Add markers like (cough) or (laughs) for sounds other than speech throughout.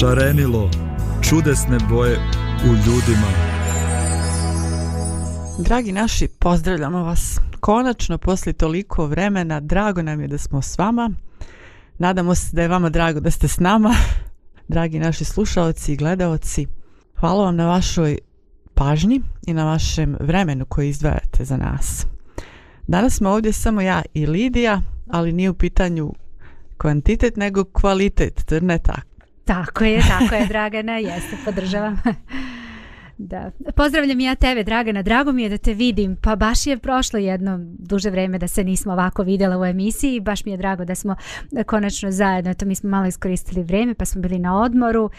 šarenilo čudesne boje u ljudima. Dragi naši, pozdravljamo vas. Konačno, poslije toliko vremena, drago nam je da smo s vama. Nadamo se da je vama drago da ste s nama. (laughs) Dragi naši slušaoci i gledaoci, hvala vam na vašoj pažnji i na vašem vremenu koje izdvajate za nas. Danas smo ovdje samo ja i Lidija, ali nije u pitanju kvantitet nego kvalitet, to ne tako? Tako je, tako je Dragana, jeste, podržavam da. Pozdravljam ja tebe, Dragana. Drago mi je da te vidim. Pa baš je prošlo jedno duže vrijeme da se nismo ovako vidjela u emisiji. Baš mi je drago da smo konačno zajedno. Eto mi smo malo iskoristili vrijeme pa smo bili na odmoru.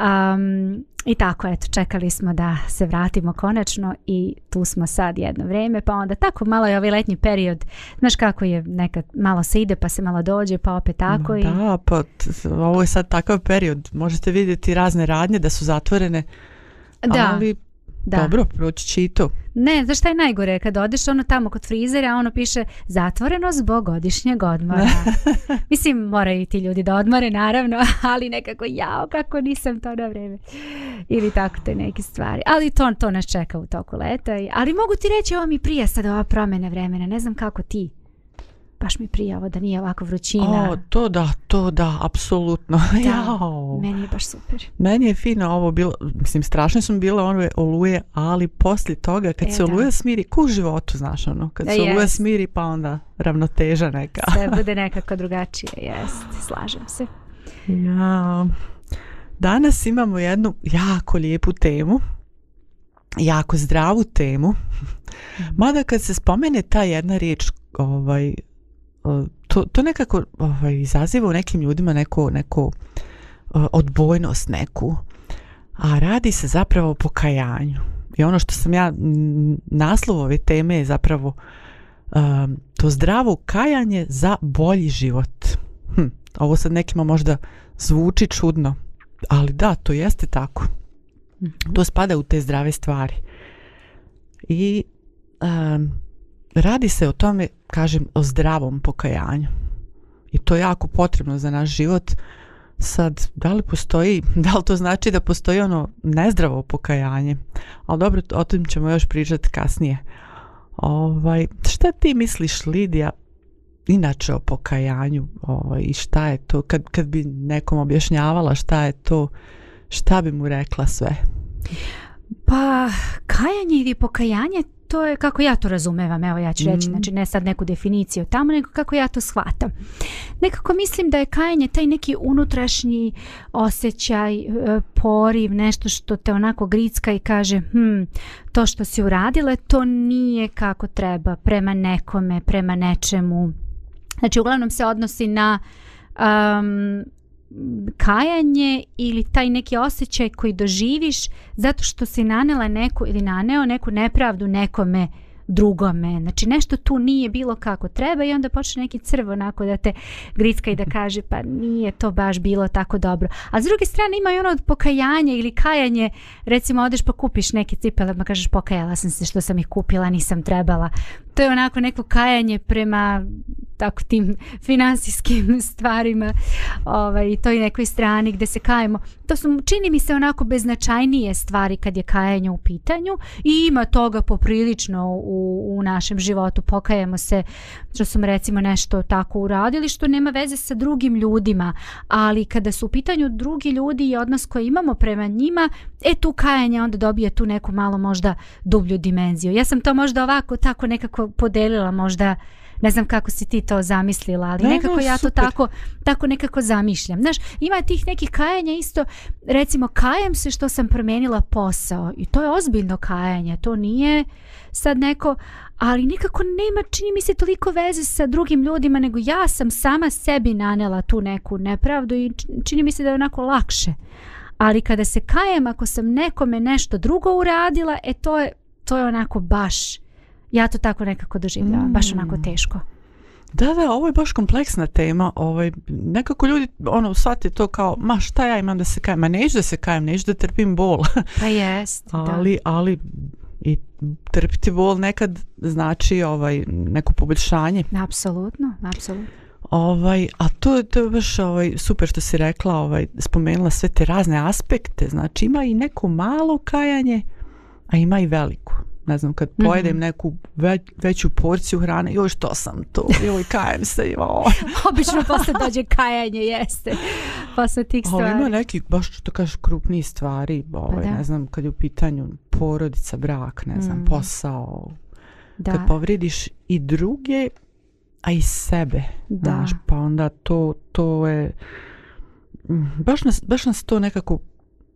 Um, I tako, eto, čekali smo da se vratimo konačno i tu smo sad jedno vrijeme. Pa onda tako malo je ovaj letnji period. Znaš kako je nekad malo se ide pa se malo dođe pa opet tako. i... Da, pa ovo je sad takav period. Možete vidjeti razne radnje da su zatvorene da. Ali Dobro, proći će i to. Ne, znaš šta je najgore? Kad odeš ono tamo kod frizera, ono piše zatvoreno zbog godišnjeg odmora. (laughs) Mislim, moraju i ti ljudi da odmore, naravno, (laughs) ali nekako jao, kako nisam to na vreme. Ili tako te neke stvari. Ali to, to nas čeka u toku leta. Ali mogu ti reći, ovo mi prija sad ova promjena vremena, ne znam kako ti baš mi ovo, da nije ovako vrućina. O, to da, to da, apsolutno. (laughs) Da, meni je baš super. Meni je fino ovo bilo, mislim, strašno su bila bile one oluje, ali poslije toga kad e, se oluja smiri, ko u životu, znaš ono, kad se oluja smiri pa onda ravnoteža neka. Sve (laughs) bude nekako drugačije, jest, slažem se. Danas imamo jednu jako lijepu temu, jako zdravu temu. Mhm. Mada kad se spomene ta jedna riječ ovaj to, to nekako ovaj, izaziva u nekim ljudima neko, odbojnost neku, a radi se zapravo o pokajanju. I ono što sam ja, naslov ove teme je zapravo um, to zdravo kajanje za bolji život. Hm, ovo sad nekima možda zvuči čudno, ali da, to jeste tako. Mhm. To spada u te zdrave stvari. I um, radi se o tome, kažem, o zdravom pokajanju. I to je jako potrebno za naš život. Sad, da li postoji, (laughs) da li to znači da postoji ono nezdravo pokajanje? Ali dobro, o tom ćemo još pričati kasnije. Ovaj, šta ti misliš, Lidija, inače o pokajanju ovaj, i šta je to, kad, kad bi nekom objašnjavala šta je to, šta bi mu rekla sve? Pa, kajanje ili pokajanje to je kako ja to razumevam, evo ja ću reći, mhm. znači ne sad neku definiciju tamo, nego kako ja to shvatam. Nekako mislim da je kajanje taj neki unutrašnji osjećaj, e, poriv, nešto što te onako gricka i kaže, hm, to što si uradila, to nije kako treba, prema nekome, prema nečemu. Znači uglavnom se odnosi na kajanje ili taj neki osjećaj koji doživiš zato što si nanela neku ili naneo neku nepravdu nekome drugome. Znači nešto tu nije bilo kako treba i onda počne neki crvo onako da te griska i da (laughs) kaže pa nije to baš bilo tako dobro. A s druge strane ima i ono pokajanje ili kajanje, recimo odeš pa kupiš neke cipele pa kažeš pokajala sam se što sam ih kupila, nisam trebala. To je onako neko kajanje prema tako tim financijskim (laughs) stvarima ovaj, toj nekoj strani gdje se kajemo. To su, čini mi se onako beznačajnije stvari kad je kajanje u pitanju i ima toga poprilično u, u našem životu. Pokajemo se što smo recimo nešto tako uradili što nema veze sa drugim ljudima, ali kada su u pitanju drugi ljudi i odnos koji imamo prema njima, e tu kajanje onda dobije tu neku malo možda dublju dimenziju. Ja sam to možda ovako tako nekako podelila možda ne znam kako si ti to zamislila, ali nekako ja to tako, tako nekako zamišljam. Znaš, ima tih nekih kajanja isto, recimo kajem se što sam promijenila posao i to je ozbiljno kajanje, to nije sad neko, ali nikako nema čini mi se toliko veze sa drugim ljudima nego ja sam sama sebi nanela tu neku nepravdu i čini mi se da je onako lakše. Ali kada se kajem ako sam nekome nešto drugo uradila, e to je, to je onako baš ja to tako nekako doživljavam, mm. baš onako teško. Da, da, ovo je baš kompleksna tema. Ovaj, nekako ljudi ono, shvate to kao, ma šta ja imam da se kajem? Ma neću da se kajem, neću da trpim bol. (laughs) Pa jest, ali, Ali i trpiti bol nekad znači ovaj, neko poboljšanje. Apsolutno, apsolutno. Ovaj, a to, to je baš ovaj, super što si rekla, ovaj, spomenula sve te razne aspekte. Znači ima i neko malo kajanje, a ima i veliko ne znam, kad pojedem mhm. neku veću porciju hrane, još što sam tu, joj (laughs) kajem se. Obično posle dođe kajanje, jeste, posle tih stvari. Ali ima neki, baš što kažeš, krupniji stvari, pa ovaj, ne znam, kad je u pitanju porodica, brak, ne znam, mm. posao. Da. Kad povrediš i druge, a i sebe, Daš. znaš, pa onda to, to je, mm, baš nas, baš nas to nekako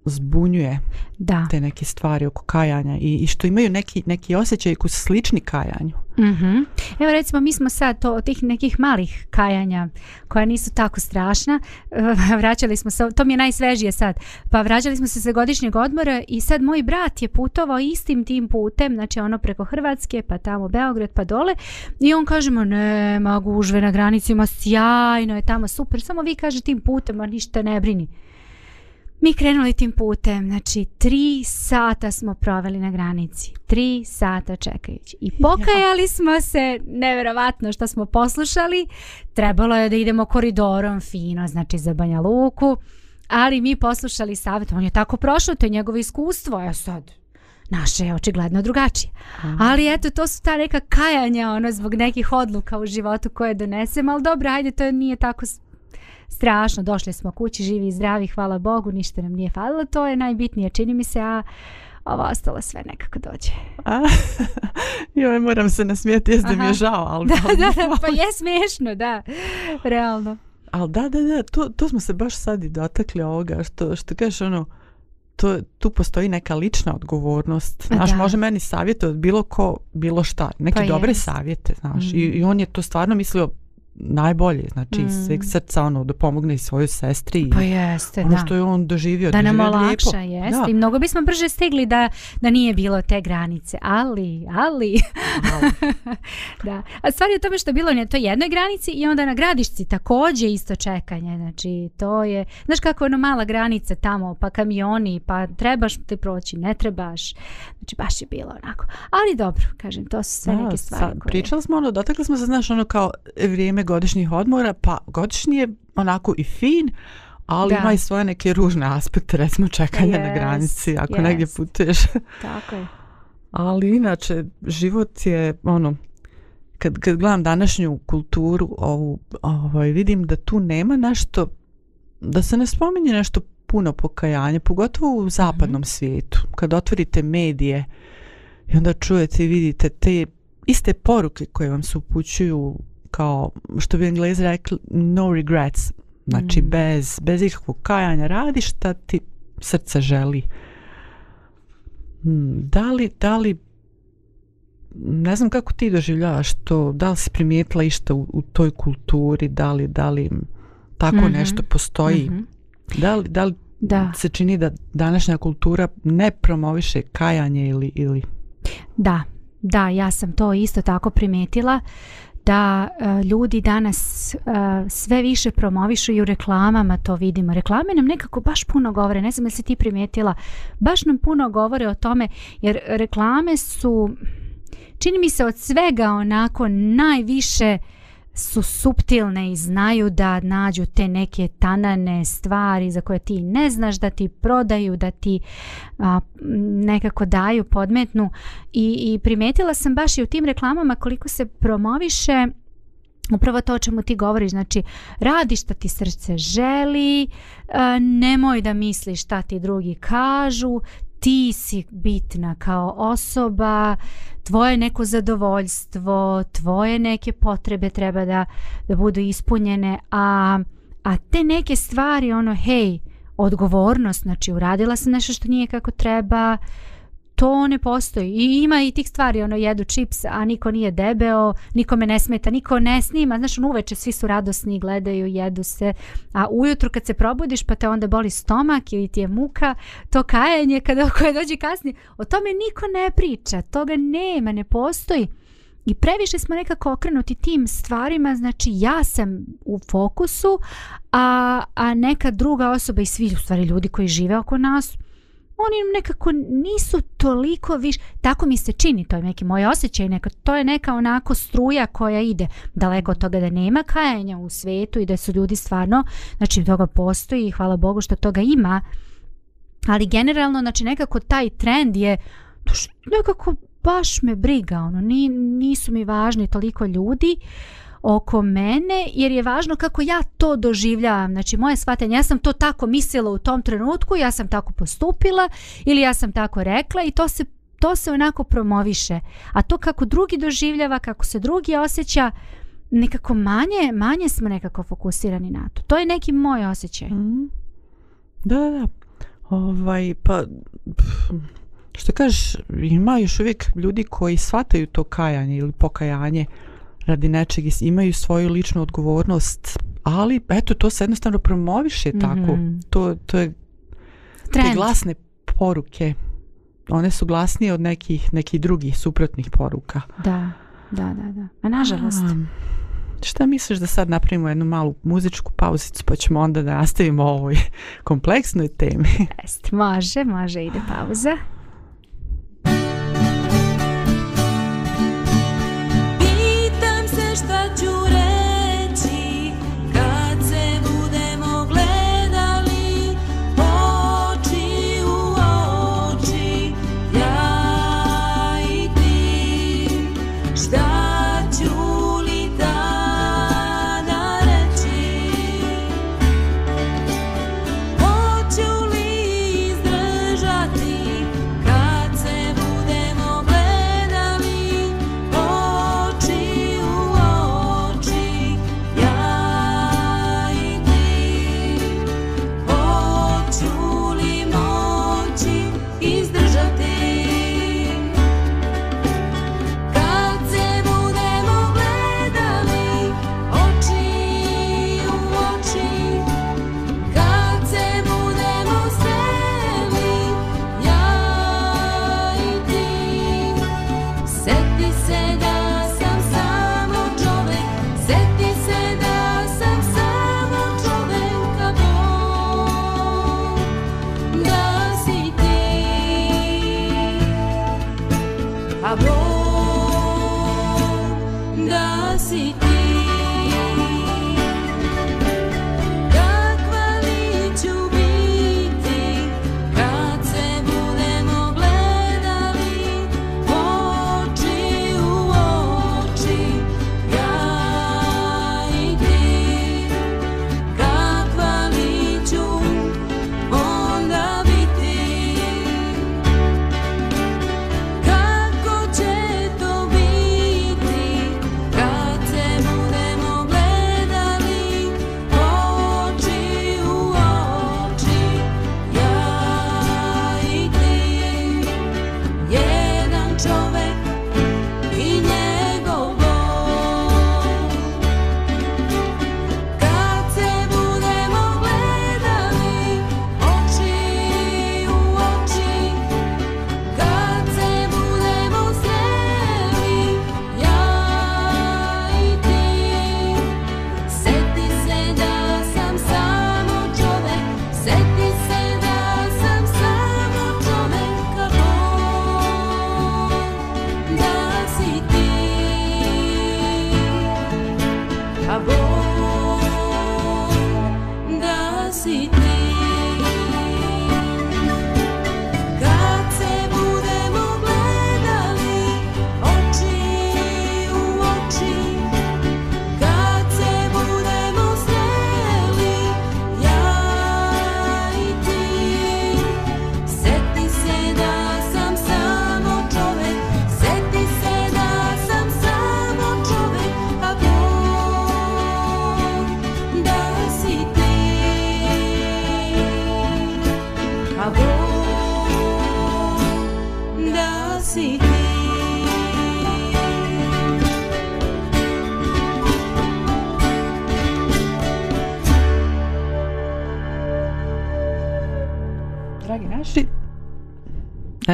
zbunjuje da. te neke stvari oko kajanja i, što imaju neki, neki osjećaj koji su slični kajanju. Mm-hmm. Evo recimo mi smo sad to, od tih nekih malih kajanja koja nisu tako strašna (laughs) vraćali smo se, to mi je najsvežije sad pa vraćali smo se sa godišnjeg odmora i sad moj brat je putovao istim tim putem, znači ono preko Hrvatske pa tamo Beograd pa dole i on kaže ne, magu užve na granicima sjajno je tamo super, samo vi kaže tim putem a ništa ne brini mi krenuli tim putem, znači tri sata smo proveli na granici, tri sata čekajući i (laughs) pokajali smo se, nevjerovatno što smo poslušali, trebalo je da idemo koridorom fino, znači za Banja Luku, ali mi poslušali savjet, on je tako prošao, to je njegovo iskustvo, a e sad naše je očigledno drugačije. Ali eto, to su ta neka kajanja ono, zbog nekih odluka u životu koje donesem, ali dobro, ajde, to nije tako strašno, došli smo kući, živi i zdravi, hvala Bogu, ništa nam nije falilo, to je najbitnije, čini mi se, a ovo ostalo sve nekako dođe. A, (laughs) joj, moram se nasmijeti, jes mi je žao, ali... (laughs) Da, da, da, pa je smiješno, da, realno. Ali da, da, da, to, to smo se baš sad i dotakli ovoga, što, što kažeš ono, to, tu postoji neka lična odgovornost. Znaš, može meni od bilo ko, bilo šta. Neki pa dobre savjete, znaš. I, mm. I, on je to stvarno mislio najbolje, znači mm. sveg srca ono da pomogne i svojoj sestri. Pa jeste, ono da. što je on doživio. Da nam olakša, jeste. I mnogo bismo brže stigli da, da nije bilo te granice. Ali, ali. (laughs) da. A stvar je tome što je bilo na toj jednoj granici i onda na gradišci takođe isto čekanje. Znači, to je, znaš kako je ono mala granica tamo, pa kamioni, pa trebaš ti proći, ne trebaš. Znači, baš je bilo onako. Ali dobro, kažem, to su sve da, neke stvari. Pričali smo ono, dotakli smo se, znaš, ono kao vrijeme godišnjih odmora, pa godišnji je onako i fin, ali da. ima i svoje neke ružne aspekte, recimo čekanje na granici ako negdje putuješ. (laughs) Tako je. Ali inače, život je ono, kad, kad gledam današnju kulturu, ovu, ovaj, vidim da tu nema nešto, da se ne spominje nešto puno pokajanja, pogotovo u zapadnom mhm. svijetu. Kad otvorite medije i onda čujete i vidite te iste poruke koje vam se upućuju kao što bi Englezi rekli no regrets, znači mm. bez, bez ikakvog kajanja radiš šta ti srce želi. Hmm, da li, da li ne znam kako ti doživljavaš to, da li si primijetila išta u, toj kulturi, da li, da li tako mhm. nešto postoji, mhm. da, li, da li se čini da današnja kultura ne promoviše kajanje ili... ili... Da, da, ja sam to isto tako primijetila da e, ljudi danas e, sve više promovišu i u reklamama to vidimo. Reklame nam nekako baš puno govore, ne znam jel si ti primijetila, baš nam puno govore o tome jer reklame su, čini mi se od svega onako najviše su suptilne i znaju da nađu te neke tanane stvari za koje ti ne znaš da ti prodaju, da ti nekako daju podmetnu I, i primetila sam baš i u tim reklamama koliko se promoviše Upravo to o čemu ti govoriš, znači radi šta ti srce želi, nemoj da misliš šta ti drugi kažu, ti si bitna kao osoba, tvoje neko zadovoljstvo, tvoje neke potrebe treba da, da budu ispunjene, a, a te neke stvari, ono, hej, odgovornost, znači uradila sam nešto što nije kako treba, to ne postoji. I ima i tih stvari, ono jedu čips, a niko nije debeo, nikome ne smeta, niko ne snima. Znaš, ono uveče svi su radosni, gledaju, jedu se. A ujutru kad se probudiš pa te onda boli stomak ili ti je muka, to kajanje kada (laughs) koje dođe kasnije, o tome niko ne priča, toga nema, ne postoji. I previše smo nekako okrenuti tim stvarima, znači ja sam u fokusu, a, a neka druga osoba i svi u stvari ljudi koji žive oko nas oni nekako nisu toliko više, tako mi se čini, to je neki moj osjećaj, neka, to je neka onako struja koja ide daleko od toga da nema kajanja u svijetu i da su ljudi stvarno, znači toga postoji i hvala Bogu što toga ima, ali generalno znači nekako taj trend je nekako baš me briga, ono, nisu mi važni toliko ljudi, oko mene jer je važno kako ja to doživljavam. Znači moje shvatanje, ja sam to tako mislila u tom trenutku, ja sam tako postupila ili ja sam tako rekla i to se to se onako promoviše. A to kako drugi doživljava, kako se drugi osjeća, nekako manje, manje smo nekako fokusirani na to. To je neki moj osjećaj. Mhm. Da, da, da. Ovaj, pa, što kažeš, ima još uvijek ljudi koji shvataju to kajanje ili pokajanje radi nečeg imaju svoju ličnu odgovornost, ali eto to se jednostavno promoviše tako. Mhm. To, to je te glasne poruke. One su glasnije od nekih nekih drugih suprotnih poruka. Da. Da, da, da. A nažalost. šta misliš da sad napravimo jednu malu muzičku pauzicu pa ćemo onda da nastavimo o ovoj (laughs) kompleksnoj temi? Jest, može, može, ide pauza.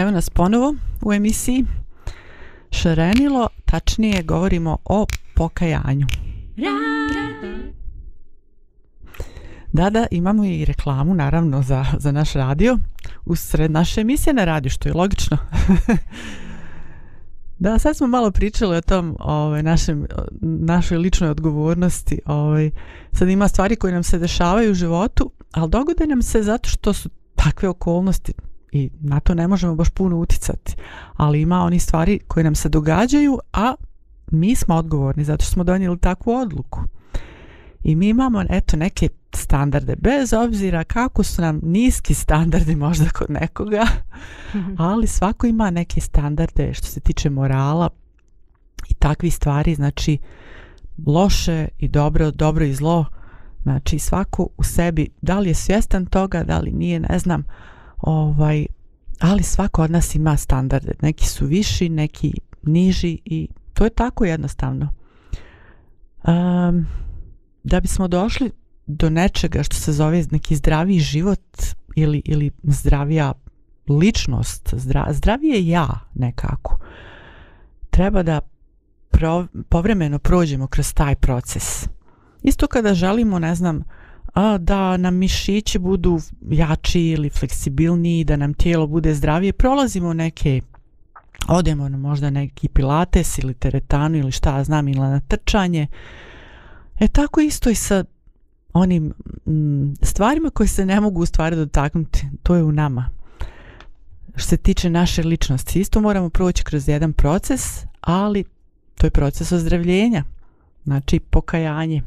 evo nas ponovo u emisiji Šarenilo, tačnije govorimo o pokajanju. Da, da, imamo i reklamu naravno za, za naš radio. Usred naše emisije na radiju, što je logično. (laughs) da, sad smo malo pričali o tom ovaj, našem, našoj ličnoj odgovornosti. Ovaj. Sad ima stvari koje nam se dešavaju u životu, ali dogode nam se zato što su takve okolnosti i na to ne možemo baš puno uticati, ali ima oni stvari koje nam se događaju, a mi smo odgovorni zato što smo donijeli takvu odluku. I mi imamo eto neke standarde bez obzira kako su nam niski standardi (laughs) možda kod nekoga, mhm. ali svako ima neke standarde što se tiče morala i takvi stvari, znači loše i dobro, dobro i zlo. Znači svako u sebi, da li je svjestan toga, da li nije, ne znam, Ovaj, ali svako od nas ima standarde. Neki su viši, neki niži i to je tako jednostavno. da bismo došli do nečega što se zove neki zdraviji život ili, ili zdravija ličnost, zdra, zdravije ja nekako, treba da povremeno prođemo kroz taj proces. Isto kada želimo, ne znam, da nam mišići budu jači ili fleksibilniji, da nam tijelo bude zdravije, prolazimo neke odemo na možda neki pilates ili teretanu ili šta znam ili na trčanje. E tako isto i sa onim mm, stvarima koje se ne mogu u stvari dotaknuti, to je u nama. Što se tiče naše ličnosti, isto moramo proći kroz jedan proces, ali to je proces ozdravljenja, znači pokajanje.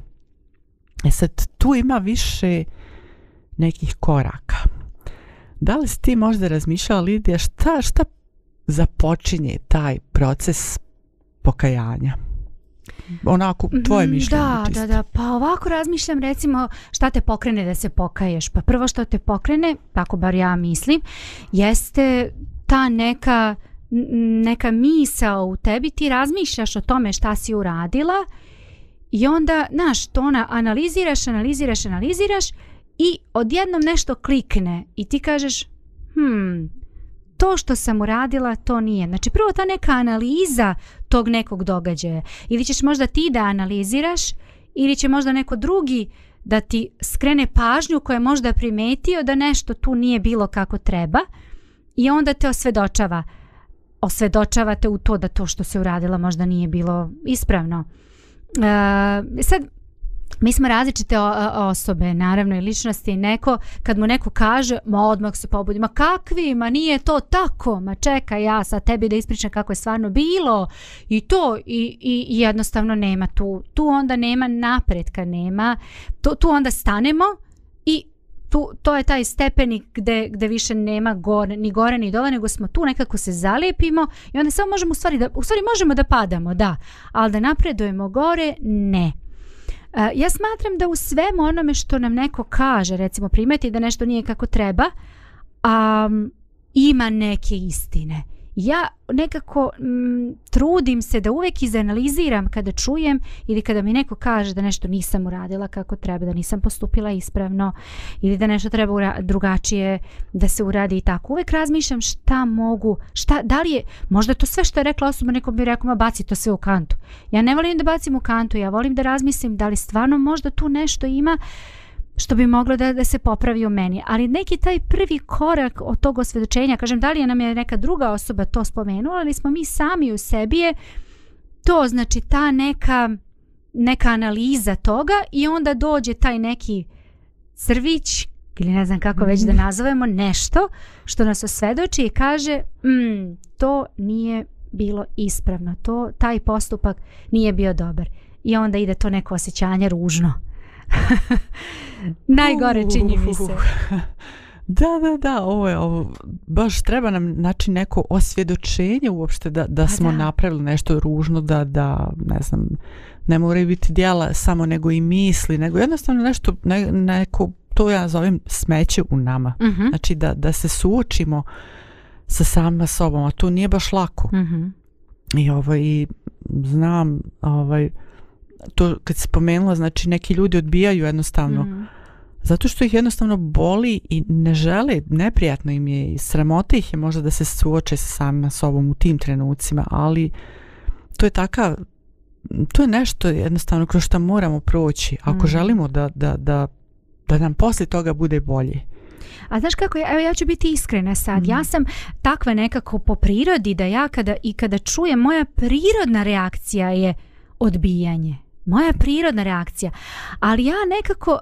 E sad, tu ima više nekih koraka. Da li si ti možda razmišljala, Lidija, šta, šta započinje taj proces pokajanja? onako mm, tvoje mišljenje da, da, da, pa ovako razmišljam recimo šta te pokrene da se pokaješ pa prvo što te pokrene, tako bar ja mislim jeste ta neka neka misa u tebi ti razmišljaš o tome šta si uradila i onda, znaš, to ona analiziraš, analiziraš, analiziraš i odjednom nešto klikne i ti kažeš, hmm, to što sam uradila to nije. Znači prvo ta neka analiza tog nekog događaja. Ili ćeš možda ti da analiziraš ili će možda neko drugi da ti skrene pažnju koja je možda primetio da nešto tu nije bilo kako treba i onda te osvedočava. te u to da to što se uradila možda nije bilo ispravno. E, sad, mi smo različite e, osobe, naravno, i ličnosti. Neko, kad mu neko kaže, ma odmah se pobudi, ma kakvi, ma nije to tako, ma čekaj ja sa tebi da ispričam kako je stvarno bilo i to i, i jednostavno nema tu. Tu onda nema napretka, nema, tu onda stanemo i tu, to je taj stepenik gde, više nema gore, ni gore ni dole, nego smo tu nekako se zalijepimo i onda samo možemo u stvari, da, u stvari možemo da padamo, da, ali da napredujemo gore, ne. E, ja smatram da u svemu onome što nam neko kaže, recimo primeti da nešto nije kako treba, a, ima neke istine ja nekako mm, trudim se da uvijek izanaliziram kada čujem ili kada mi neko kaže da nešto nisam uradila kako treba, da nisam postupila ispravno ili da nešto treba drugačije da se uradi i tako. Uvijek razmišljam šta mogu, šta, da li je, možda to sve što je rekla osoba, neko bi rekao, ma baci to sve u kantu. Ja ne volim da bacim u kantu, ja volim da razmislim da li stvarno možda tu nešto ima što bi moglo da, da se popravi u meni. Ali neki taj prvi korak od tog osvjedočenja kažem, da li je nam je neka druga osoba to spomenula, ali smo mi sami u sebi je to, znači ta neka, neka analiza toga i onda dođe taj neki crvić ili ne znam kako već da mhm. nazovemo nešto što nas osvedoči i kaže mm, to nije bilo ispravno, to, taj postupak nije bio dobar. I onda ide to neko osjećanje ružno (laughs) Najgore čini mi se. (laughs) Da, da, da, ovo je, ovo, baš treba nam znači neko osvjedočenje uopšte da, da pa smo napravili nešto ružno, da, da, ne znam, ne moraju biti dijela samo nego i misli, nego jednostavno nešto, ne, neko, to ja zovem smeće u nama. Mhm. Znači da, da se suočimo sa samima sobom, a to nije baš lako. Mhm. I ovo ovaj, i znam, ovaj, to kad si spomenula, znači neki ljudi odbijaju jednostavno mhm. zato što ih jednostavno boli i ne žele, neprijatno im je i sramote ih je možda da se suoče sa samima sobom u tim trenucima, ali to je takav to je nešto jednostavno kroz što moramo proći ako mhm. želimo da, da, da, da nam poslije toga bude bolje. A znaš kako, evo ja ću biti iskrena sad. Ja mhm. sam takva nekako po prirodi da ja kada i kada čujem, moja prirodna reakcija je odbijanje moja prirodna reakcija. Ali ja nekako,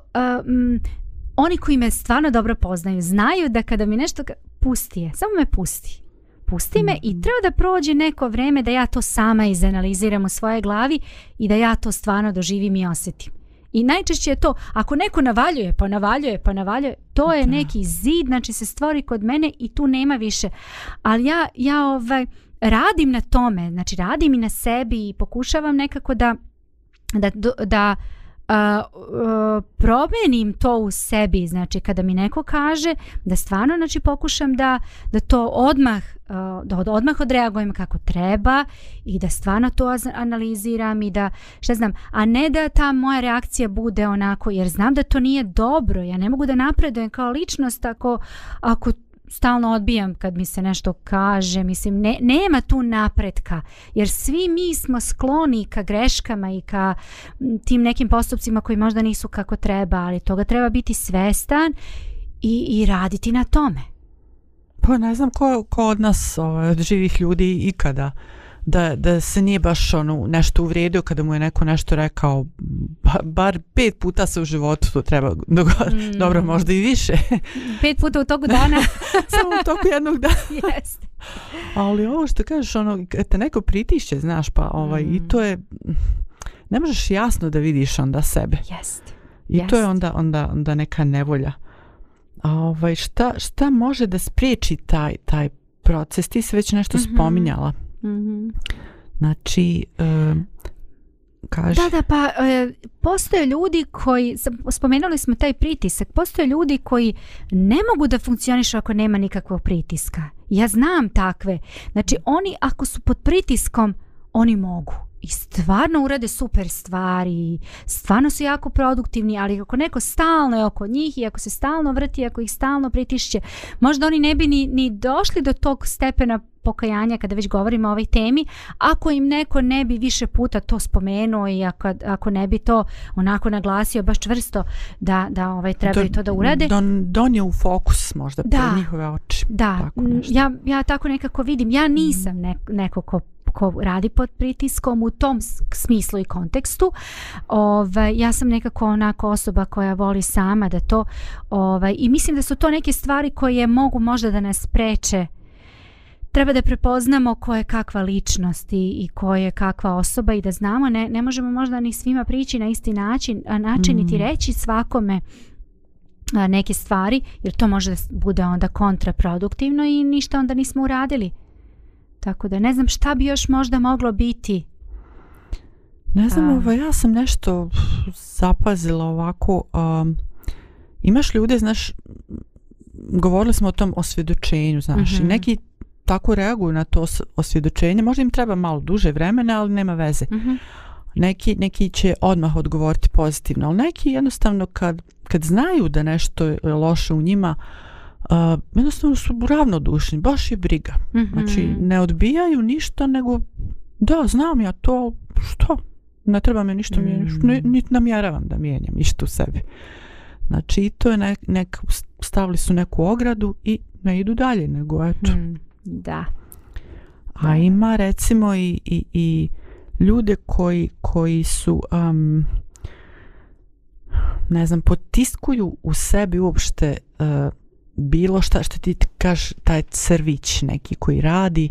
oni koji me stvarno dobro poznaju, znaju da kada mi nešto, pusti je, samo me pusti. Pusti me i mm. treba da prođe neko vreme da ja to sama izanaliziram u svojoj glavi i da ja to stvarno doživim i osjetim. I najčešće je to, ako neko navaljuje, pa navaljuje, pa navaljuje, to je neki zid, znači se stvori kod mene i tu nema više. Ali ja, ja ovaj, radim na tome, znači radim i na sebi i pokušavam nekako da da, da uh, promenim to u sebi, znači kada mi neko kaže da stvarno znači pokušam da, da to odmah da odmah odreagujem kako treba i da stvarno to analiziram i da šta znam, a ne da ta moja reakcija bude onako jer znam da to nije dobro, ja ne mogu da napredujem kao ličnost ako, ako stalno odbijam kad mi se nešto kaže, mislim ne, nema tu napretka jer svi mi smo skloni ka greškama i ka tim nekim postupcima koji možda nisu kako treba, ali toga treba biti svestan i, i raditi na tome. Pa ne znam ko, od nas ovaj, od živih ljudi ikada da, da se nije baš ono nešto uvrijedio kada mu je neko nešto rekao bar pet puta se u životu to treba mm. dobro možda i više. pet puta u toku dana. (laughs) Samo u toku jednog dana. yes. (laughs) Ali ovo što kažeš, ono, te neko pritišće, znaš, pa ovaj, i mm. to je, ne možeš jasno da vidiš onda sebe. Jest. I to je onda, onda, onda neka nevolja. A ovaj, šta, šta može da spriječi taj, taj proces? Ti si već nešto mhm. spominjala. Mm-hmm. Znači, Da, da, pa e, postoje ljudi koji, spomenuli smo taj pritisak, postoje ljudi koji ne mogu da funkcionišu ako nema nikakvog pritiska. Ja znam takve. Znači, oni ako su pod pritiskom, oni mogu i stvarno urade super stvari, stvarno su jako produktivni, ali ako neko stalno je oko njih i ako se stalno vrti, ako ih stalno pritišće, možda oni ne bi ni, ni došli do tog stepena pokajanja kada već govorimo o ovoj temi, ako im neko ne bi više puta to spomenuo i ako, ako ne bi to onako naglasio baš čvrsto da, da ovaj, trebaju to da urade. Don, je u fokus možda da, njihove oči. Da, tako Ja, ja tako nekako vidim. Ja nisam mm. ne, neko ko radi pod pritiskom u tom smislu i kontekstu. Ovaj, ja sam nekako onako osoba koja voli sama da to ovaj, i mislim da su to neke stvari koje mogu možda da nas spreče treba da prepoznamo ko je kakva ličnost i, i ko je kakva osoba i da znamo, ne, ne možemo možda ni svima prići na isti način, niti mm. reći svakome neke stvari, jer to može da bude onda kontraproduktivno i ništa onda nismo uradili. Tako da ne znam šta bi još možda moglo biti. Ne znam, ovaj, ja sam nešto zapazila ovako. imaš ljude, znaš, govorili smo o tom osvjedočenju, znaš, i mhm. neki tako reaguju na to osvjedočenje. Možda im treba malo duže vremena, ali nema veze. Mhm. Neki, neki će odmah odgovoriti pozitivno, ali neki jednostavno kad, kad znaju da nešto je loše u njima, uh, jednostavno su ravnodušni, baš je briga. Mm Znači, ne odbijaju ništa, nego da, znam ja to, što? Ne treba me ništa mm ni mhm. namjeravam da mijenjam ništa u sebi. Znači, i to je nek, stavili su neku ogradu i ne idu dalje, nego eto, mhm. Da. A ima recimo i, i, i ljude koji, koji su um, ne znam, potiskuju u sebi uopšte e, bilo šta što ti kaže taj crvić neki koji radi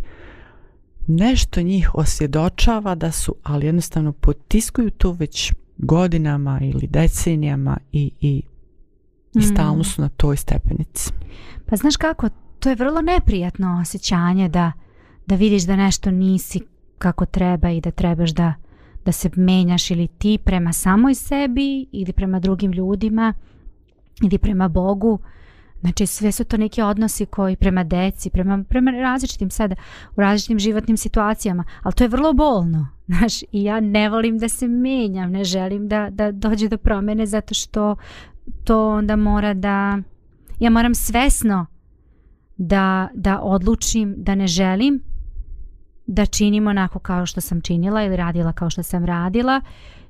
nešto njih osvjedočava da su, ali jednostavno potiskuju to već godinama ili decenijama i, i, stalno mm. su na toj stepenici. Pa znaš kako, to je vrlo neprijatno osjećanje da, da vidiš da nešto nisi kako treba i da trebaš da, da se menjaš ili ti prema samoj sebi ili prema drugim ljudima ili prema Bogu. Znači sve su to neki odnosi koji prema deci, prema, prema različitim sada, u različitim životnim situacijama, ali to je vrlo bolno. (laughs) Znaš, i ja ne volim da se menjam, ne želim da, da dođe do promjene zato što to onda mora da, ja moram svesno da, da odlučim da ne želim da činim onako kao što sam činila ili radila kao što sam radila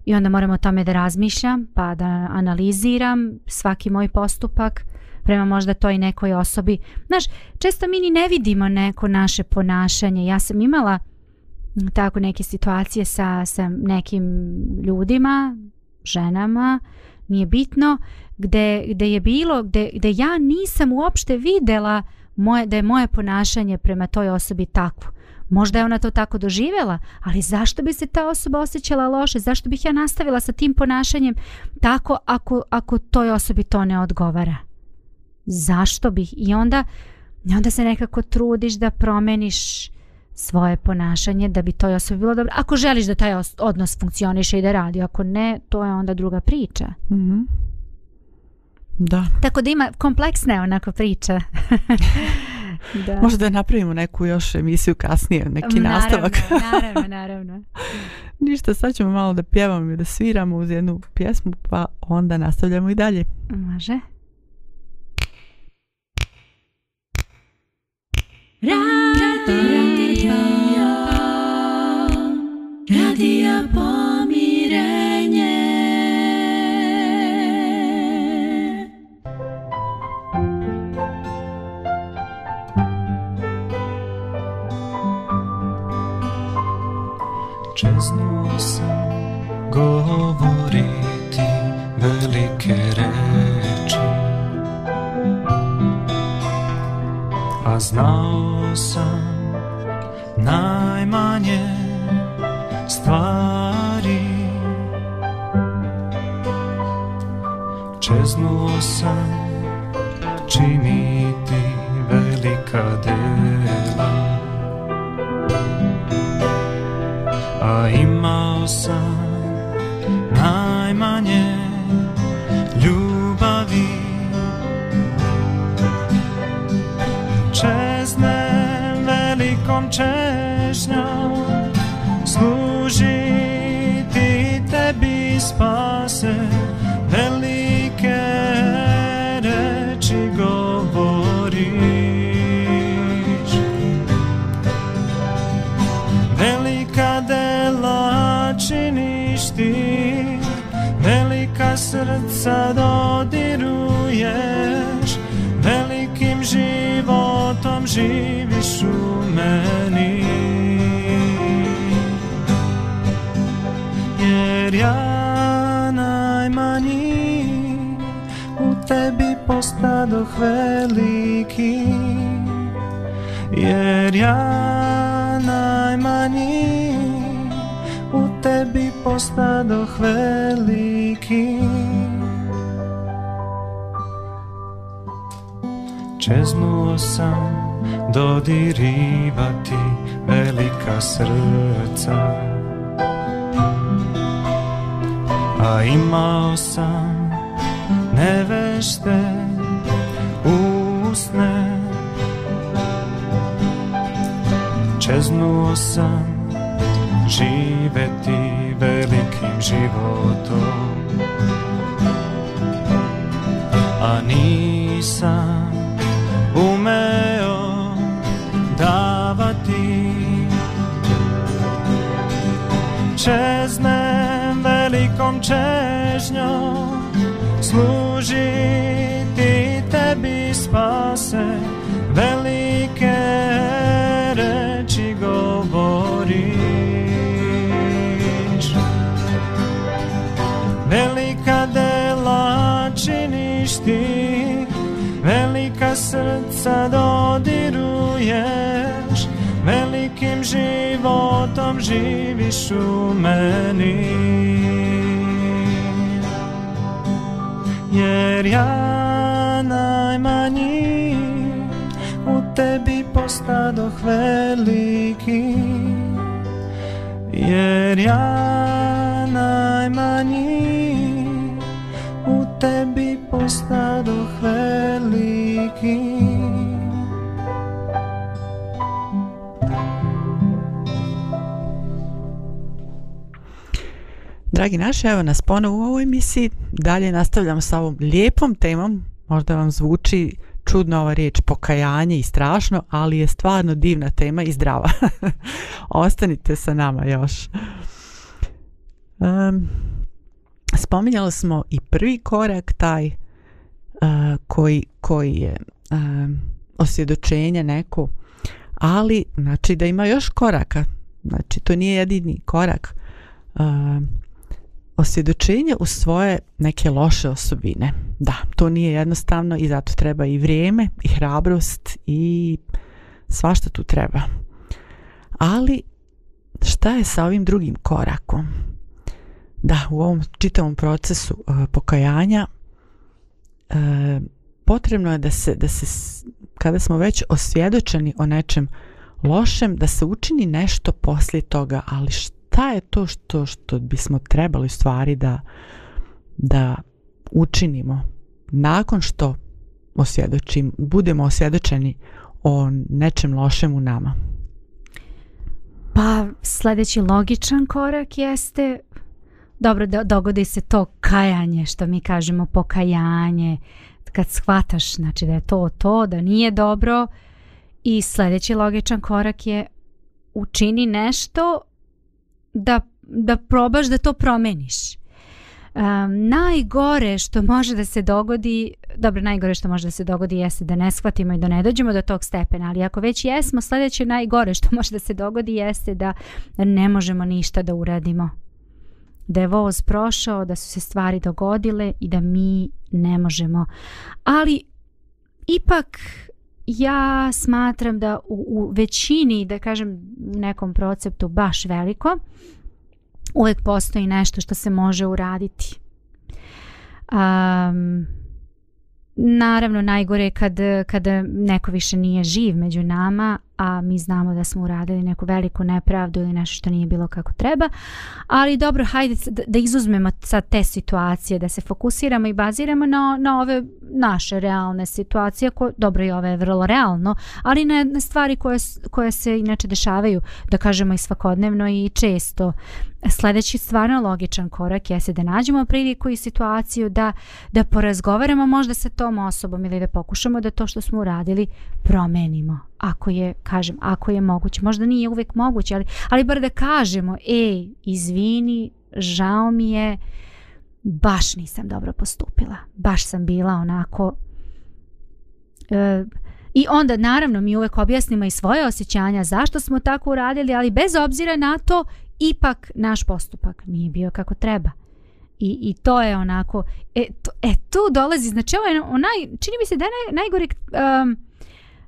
i onda moram o tome da razmišljam pa da analiziram svaki moj postupak prema možda toj nekoj osobi. Znaš, često mi ni ne vidimo neko naše ponašanje. Ja sam imala tako neke situacije sa, sa nekim ljudima, ženama, nije bitno, gde, je bilo, gde, gde ja nisam uopšte videla moje, da je moje ponašanje prema toj osobi takvo. Možda je ona to tako doživjela, ali zašto bi se ta osoba osjećala loše? Zašto bih ja nastavila sa tim ponašanjem tako ako, ako toj osobi to ne odgovara? Zašto bih? I onda, onda se nekako trudiš da promeniš svoje ponašanje da bi toj osobi bilo dobro. Ako želiš da taj odnos funkcioniše i da radi, ako ne, to je onda druga priča. Mm da. Tako da ima kompleksne onako priče. (laughs) da. Možda da napravimo neku još emisiju kasnije, neki naravno, nastavak. naravno, naravno. (laughs) Ništa, sad ćemo malo da pjevamo i da sviramo uz jednu pjesmu, pa onda nastavljamo i dalje. Može. Ra veliki Čeznuo sam dodirivati velika srca A imao sam nevešte usne Čeznuo sam živeti životom A nisam umeo davati Čeznem velikom čežnjom Služiti tebi spase velike sad odiruješ Velikim životom živiš u meni Jer ja najmanji U tebi postadoh veliki Jer ja najmanji U tebi postadoh veliki dragi naši, evo nas ponovo u ovoj emisiji. Dalje nastavljam sa ovom lijepom temom. Možda vam zvuči čudno ova riječ pokajanje i strašno, ali je stvarno divna tema i zdrava. (laughs) Ostanite sa nama još. Um, spominjali smo i prvi korak taj eh, koji, koji je um, osvjedočenje neko, ali znači da ima još koraka. Znači to nije jedini korak. Um, osvjedočenje u svoje neke loše osobine. Da, to nije jednostavno i zato treba i vrijeme i hrabrost i svašta tu treba. Ali šta je sa ovim drugim korakom? Da, u ovom čitavom procesu e, pokajanja e, potrebno je da se, da se, kada smo već osvjedočeni o nečem lošem, da se učini nešto poslije toga, ali što? šta je to što, što bismo trebali stvari da, da učinimo nakon što osvjedočim, budemo osvjedočeni o nečem lošem u nama? Pa sljedeći logičan korak jeste dobro dogodi se to kajanje što mi kažemo pokajanje kad shvataš znači da je to to da nije dobro i sljedeći logičan korak je učini nešto da, da probaš da to promeniš. najgore što može da se dogodi, dobro, najgore što može da se dogodi jeste da ne shvatimo i da ne dođemo do tog stepena, ali ako već jesmo, sljedeće najgore što može da se dogodi jeste da ne možemo ništa da uradimo. Da je voz prošao, da su se stvari dogodile i da mi ne možemo. Ali ipak ja smatram da u, većini, da kažem nekom proceptu baš veliko, uvijek postoji nešto što se može uraditi. naravno najgore je kad, kada neko više nije živ među nama, a mi znamo da smo uradili neku veliku nepravdu ili nešto što nije bilo kako treba, ali dobro, hajde da izuzmemo sad te situacije, da se fokusiramo i baziramo na, na ove naše realne situacije, dobro i ove je vrlo realno, ali na, na stvari koje, koje se inače dešavaju, da kažemo i svakodnevno i često. Sljedeći stvarno logičan korak se da nađemo priliku i situaciju da, da porazgovaramo možda sa tom osobom ili da pokušamo da to što smo uradili promenimo, ako je kažem, ako je moguće, možda nije uvijek moguće, ali, ali bar da kažemo, ej, izvini, žao mi je, baš nisam dobro postupila, baš sam bila onako... E, I onda naravno mi uvijek objasnimo i svoje osjećanja zašto smo tako uradili, ali bez obzira na to, ipak naš postupak nije bio kako treba. I, i to je onako, e, to, e tu dolazi, znači ovo ono, onaj, čini mi se da je naj, najgori... Um,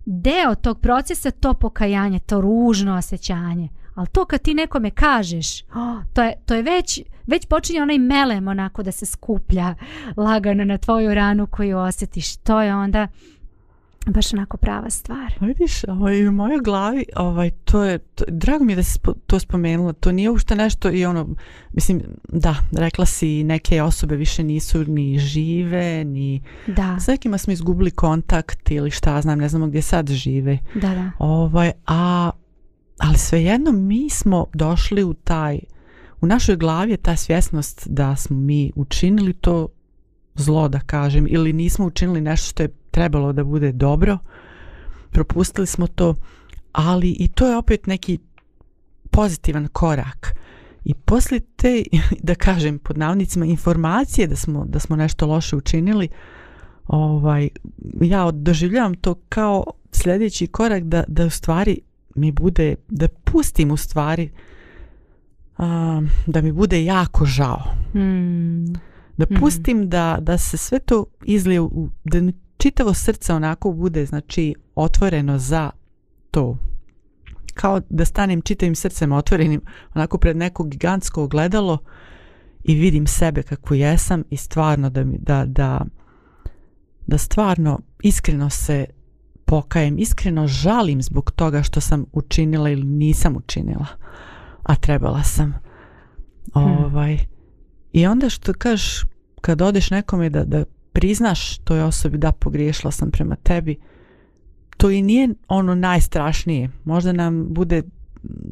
deo tog procesa to pokajanje, to ružno osjećanje. Ali to kad ti nekome kažeš, to, je, to je već, već počinje onaj melem onako da se skuplja lagano na tvoju ranu koju osjetiš. To je onda baš onako prava stvar. Pa vidiš, ovaj, u mojoj glavi, ovaj, to je, to, drago mi je da si to spomenula, to nije ušte nešto i ono, mislim, da, rekla si neke osobe više nisu ni žive, ni... Da. S nekima smo izgubili kontakt ili šta znam, ne znamo gdje sad žive. Da, da. Ovaj, a, ali svejedno mi smo došli u taj, u našoj glavi je ta svjesnost da smo mi učinili to zlo, da kažem, ili nismo učinili nešto što je trebalo da bude dobro, propustili smo to, ali i to je opet neki pozitivan korak. I poslije te, (laughs) da kažem, pod navnicima informacije da smo, da smo nešto loše učinili, ovaj, ja doživljavam to kao sljedeći korak da, da u stvari mi bude, da pustim u stvari da mi bude jako žao. Hmm. Da hmm. pustim da, da se sve to izlije, u, čitavo srce onako bude znači otvoreno za to. Kao da stanem čitavim srcem otvorenim onako pred neko gigantsko ogledalo i vidim sebe kako jesam i stvarno da, da, da, da stvarno iskreno se pokajem, iskreno žalim zbog toga što sam učinila ili nisam učinila, a trebala sam. Hmm. Ovaj. I onda što kaš, kad odeš nekome da, da priznaš toj osobi da pogriješila sam prema tebi, to i nije ono najstrašnije. Možda nam bude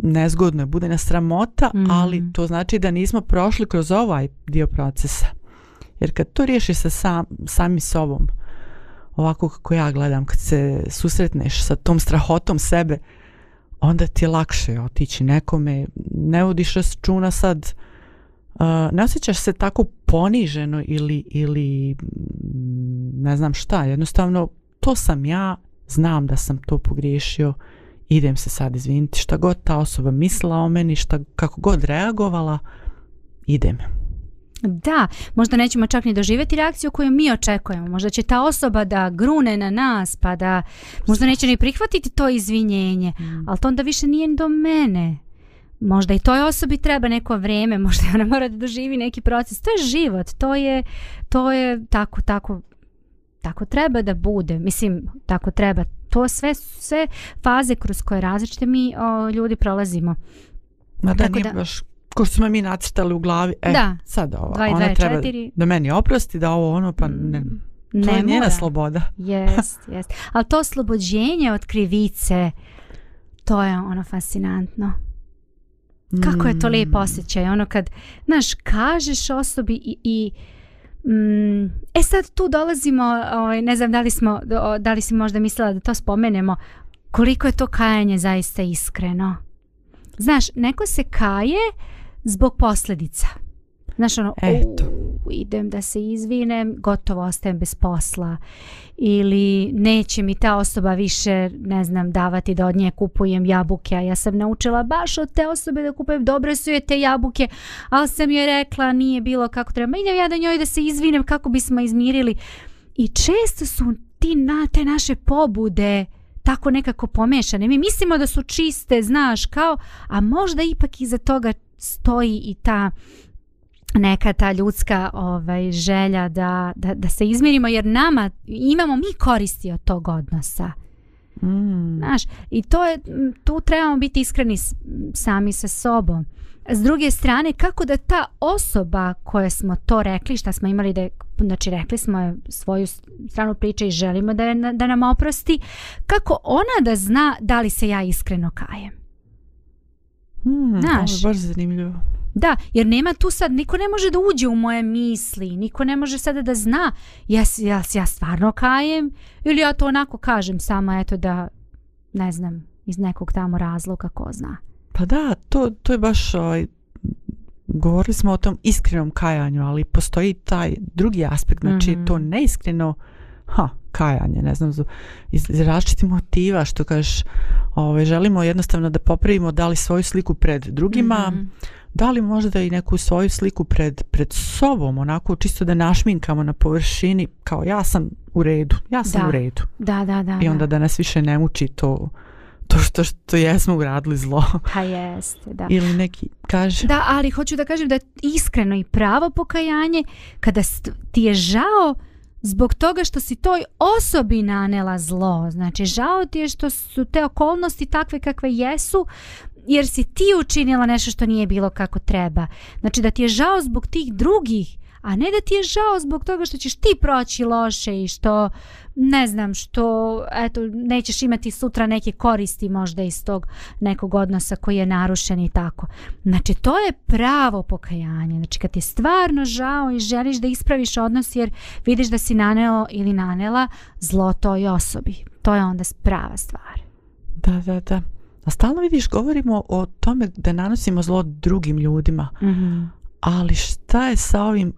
nezgodno, bude nas sramota, mhm. ali to znači da nismo prošli kroz ovaj dio procesa. Jer kad to riješiš sa sam, sami sobom, ovako kako ja gledam, kad se susretneš sa tom strahotom sebe, onda ti je lakše otići nekome, ne vodiš računa sad ne osjećaš se tako poniženo ili, ili mm, ne znam šta, jednostavno to sam ja, znam da sam to pogriješio, idem se sad izviniti, šta god ta osoba mislila o meni, šta, kako god reagovala, idem. Da, možda nećemo čak ni doživjeti reakciju koju mi očekujemo. Možda će ta osoba da grune na nas, pa da možda neće ni prihvatiti to izvinjenje, mm. ali to onda više nije do mene možda i toj osobi treba neko vrijeme, (laughs) možda ona mora da doživi neki proces. To je život, to je, to je tako, tako, tako treba da bude. Mislim, tako treba. To sve sve faze kroz koje različite mi ljudi prolazimo. Ma tako da, baš ko što smo mi nacrtali u glavi, e, da. sad ovo, ona treba da meni oprosti, da ovo ono, pa ne, mm, to ne je njena mora. sloboda. (laughs) Ali to oslobođenje od krivice, to je ono fascinantno. Kako je to mm. lijep osjećaj, ono kad, znaš, kažeš osobi i, i mm, e sad tu dolazimo, ovaj, ne znam da li, smo, si možda mislila da to spomenemo, koliko je to kajanje zaista iskreno. Znaš, neko se kaje zbog posljedica. Znaš, ono, Eto idem da se izvinem, gotovo ostajem bez posla ili neće mi ta osoba više, ne znam, davati da od nje kupujem jabuke, a ja sam naučila baš od te osobe da kupujem, dobre su je te jabuke, ali sam joj rekla nije bilo kako treba, idem ja da njoj da se izvinem kako bismo izmirili i često su ti na te naše pobude tako nekako pomešane. Mi mislimo da su čiste, znaš, kao, a možda ipak iza toga stoji i ta neka ta ljudska ovaj, želja da, da, da se izmirimo jer nama imamo mi koristi od tog odnosa. Mm. Znaš, i to je, tu trebamo biti iskreni sami sa sobom. S druge strane, kako da ta osoba kojoj smo to rekli, šta smo imali da znači rekli smo svoju stranu priče i želimo da, da nam oprosti, kako ona da zna da li se ja iskreno kajem? Hmm, je baš zanimljivo. Da, jer nema tu sad, niko ne može da uđe u moje misli, niko ne može sada da zna, jes, ja, ja stvarno kajem ili ja to onako kažem sama, eto da, ne znam, iz nekog tamo razloga ko zna. Pa da, to, to je baš, ovaj, govorili smo o tom iskrenom kajanju, ali postoji taj drugi aspekt, znači mhm. to neiskreno, ha, kajanje, ne znam, iz, različitih motiva, što kažeš, ovaj želimo jednostavno da popravimo da li svoju sliku pred drugima, mhm da li možda i neku svoju sliku pred, pred sobom, onako čisto da našminkamo na površini, kao ja sam u redu, ja sam u redu. Da, da, da. I onda da nas više ne muči to to što, što jesmo uradili zlo. Pa jeste, da. Ili neki kaže. Da, ali hoću da kažem da je iskreno i pravo pokajanje kada ti je žao zbog toga što si toj osobi nanela zlo. Znači, žao ti je što su te okolnosti takve kakve jesu, jer si ti učinila nešto što nije bilo kako treba. Znači da ti je žao zbog tih drugih, a ne da ti je žao zbog toga što ćeš ti proći loše i što ne znam što eto nećeš imati sutra neke koristi možda iz tog nekog odnosa koji je narušen i tako. Znači to je pravo pokajanje. Znači kad ti je stvarno žao i želiš da ispraviš odnos jer vidiš da si naneo ili nanela zlo toj osobi. To je onda prava stvar. Da, da, da. A stalno vidiš, govorimo o tome da nanosimo zlo drugim ljudima. mm Ali šta je sa ovim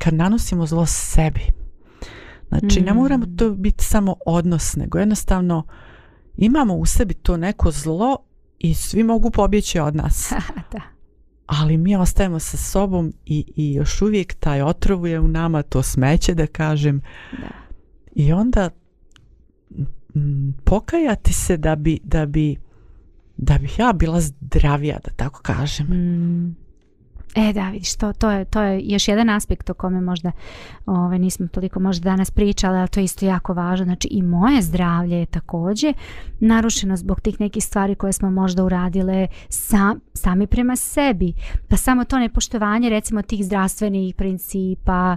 kad nanosimo zlo sebi? Znači, ne mhm. moramo to biti samo odnos, nego jednostavno imamo u sebi to neko zlo i svi mogu pobjeći od nas. (laughs) da. Ali mi ostajemo sa sobom i, i još uvijek taj otrov je u nama, to smeće da kažem. Da. I onda pokajati se da bi, da bi da bih ja bila zdravija, da tako kažem. Mm. E da, vidiš, to, to, je, to je još jedan aspekt o kome možda ove, ovaj, nismo toliko možda danas pričali, ali to je isto jako važno. Znači i moje zdravlje je također narušeno zbog tih nekih stvari koje smo možda uradile sami prema sebi. Pa samo to nepoštovanje recimo tih zdravstvenih principa,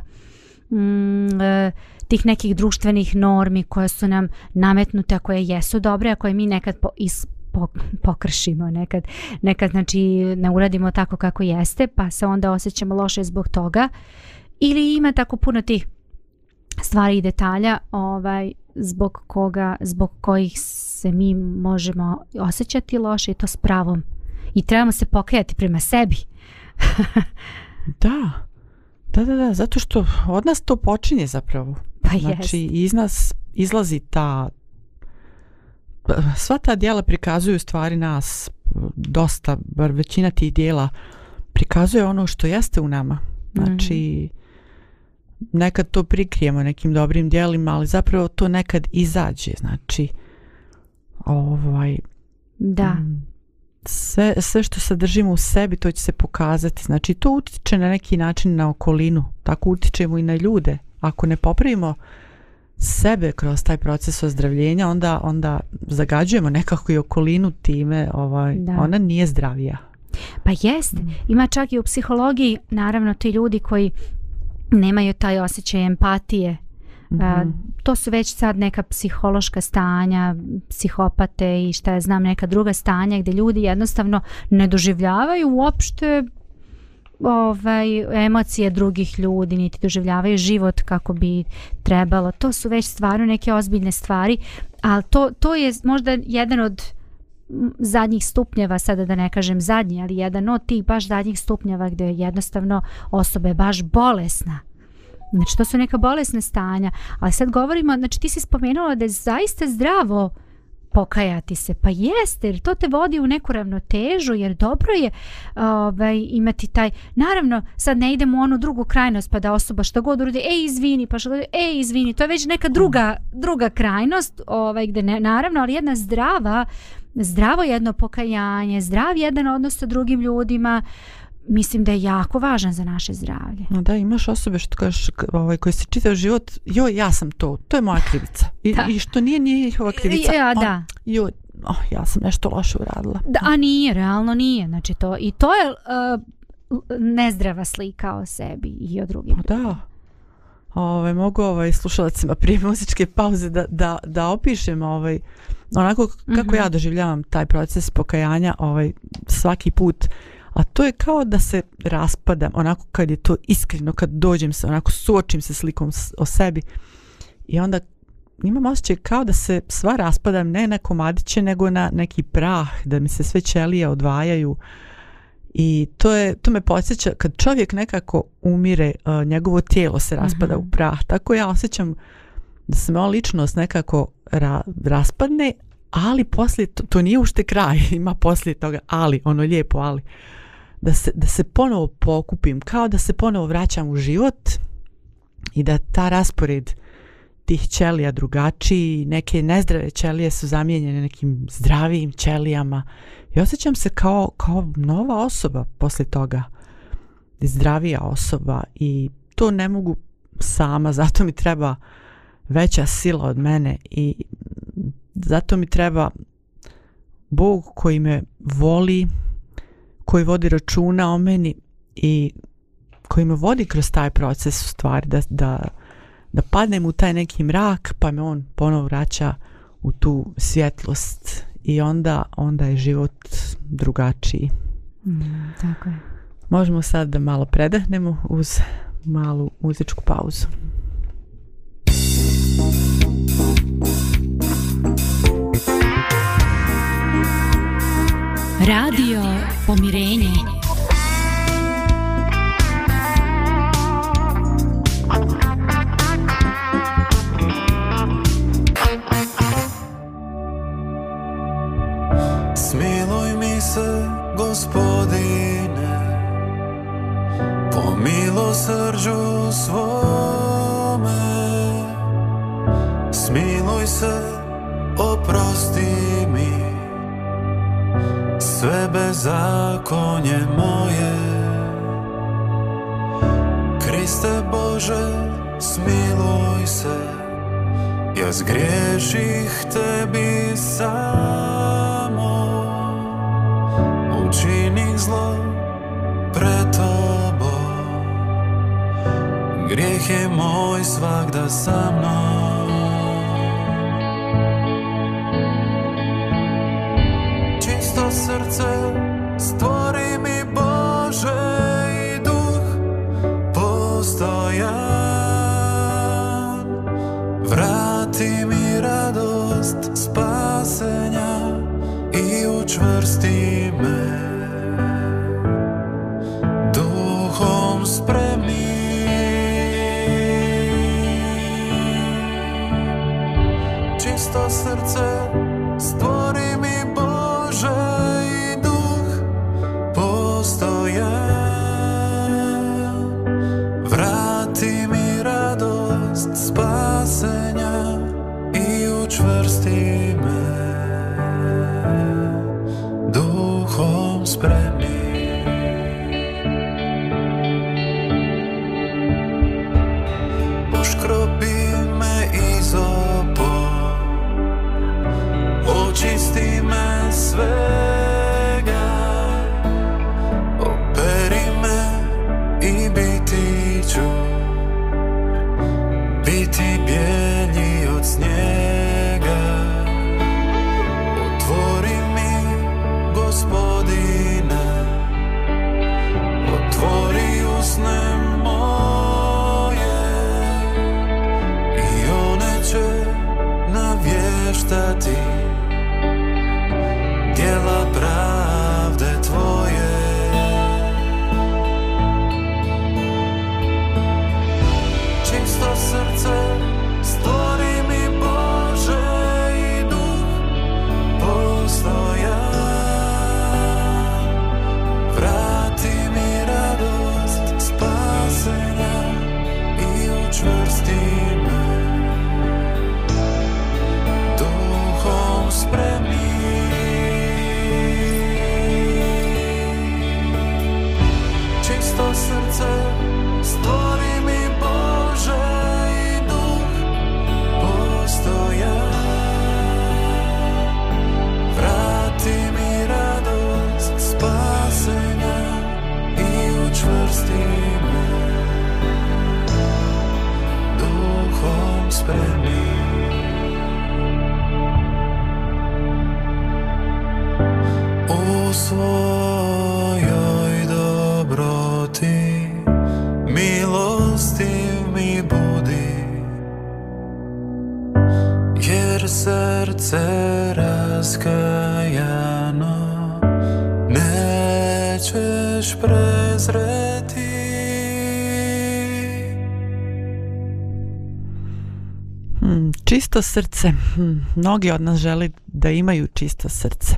mm, e, tih nekih društvenih normi koje su nam nametnute, a koje jesu dobre, a koje mi nekad po, pokršimo nekad, nekad znači ne uradimo tako kako jeste pa se onda osjećamo loše zbog toga ili ima tako puno tih stvari i detalja ovaj, zbog, koga, zbog kojih se mi možemo osjećati loše i to s pravom i trebamo se pokajati prema sebi (laughs) da da, da, da, zato što od nas to počinje zapravo. Pa znači, iz nas izlazi ta, sva ta dijela prikazuju stvari nas dosta, bar većina tih dijela prikazuje ono što jeste u nama. Znači, mhm. nekad to prikrijemo nekim dobrim dijelima, ali zapravo to nekad izađe. Znači, ovaj... Da. sve, sve što sadržimo u sebi, to će se pokazati. Znači, to utječe na neki način na okolinu. Tako utječemo i na ljude. Ako ne popravimo sebe kroz taj proces ozdravljenja onda, onda zagađujemo nekako i okolinu time ovaj, da. ona nije zdravija pa jest, mm. ima čak i u psihologiji naravno ti ljudi koji nemaju taj osjećaj empatije mhm. to su već sad neka psihološka stanja psihopate i šta ja znam neka druga stanja gdje ljudi jednostavno ne doživljavaju uopšte ovaj, emocije drugih ljudi, niti doživljavaju život kako bi trebalo. To su već stvarno neke ozbiljne stvari, ali to, to je možda jedan od zadnjih stupnjeva, sada da ne kažem zadnji, ali jedan od tih baš zadnjih stupnjeva gdje je jednostavno osoba je baš bolesna. Znači to su neka bolesna stanja, ali sad govorimo, znači ti si spomenula da je zaista zdravo pokajati se. Pa jeste, jer to te vodi u neku ravnotežu, jer dobro je ovaj, imati taj, naravno sad ne idemo u onu drugu krajnost pa da osoba što god urodi, ej izvini, pa što god, ej izvini, to je već neka druga, druga krajnost, ovaj, gde ne, naravno, ali jedna zdrava, zdravo jedno pokajanje, zdrav jedan odnos sa drugim ljudima, mislim da je jako važan za naše zdravlje. No da, imaš osobe što kažeš, ovaj, koje se čitao život, joj, ja sam to, to je moja krivica. I, što nije njihova krivica. Ja, da. oh, ja sam nešto loše uradila. Da, a nije, realno nije. Znači to, I to je eh, nezdrava slika o sebi i o drugim. da. Ovaj, mogu ovaj, slušalacima prije muzičke pauze da, da, da opišem ovaj, onako kako mhm. ja doživljavam taj proces pokajanja ovaj, svaki put a to je kao da se raspadam, onako kad je to iskreno, kad dođem se, onako suočim se slikom o sebi i onda imam osjećaj kao da se sva raspadam, ne na komadiće, nego na neki prah, da mi se sve ćelije odvajaju i to, je, to me podsjeća kad čovjek nekako umire, e, njegovo tijelo se raspada mhm. u prah, tako ja osjećam da se moja ličnost nekako raspadne, ali poslije, to, to nije ušte kraj, (laughs) ima poslije toga, ali, ono lijepo ali da se, se ponovo pokupim, kao da se ponovo vraćam u život i da ta raspored tih ćelija drugačiji, neke nezdrave ćelije su zamijenjene nekim zdravijim ćelijama i osjećam se kao, kao nova osoba poslije toga, zdravija osoba i to ne mogu sama, (laughs) zato mi treba veća sila od mene i zato mi treba Bog koji me voli, koji vodi računa o meni i koji me vodi kroz taj proces u stvari da, da, da padnem u taj neki mrak pa me on ponovo vraća u tu svjetlost i onda, onda je život drugačiji. Mm, tako je. Možemo sad da malo predahnemo uz malu muzičku pauzu. Radio Pomirenje. Smiluj mi se, gospodine, po milosrđu svome. Smiluj se, oprosti mi. Sve bezakonje moje Kriste Bože, smiluj se Ja zgriješih tebi samo Učinih zlo pred tobom Grijeh je moj svakda sa mnom srce, stvori mi Bože i duh postojan. Vrati mi radost spasenja i učvrsti čisto srce. Hmm, mnogi od nas želi da imaju čisto srce.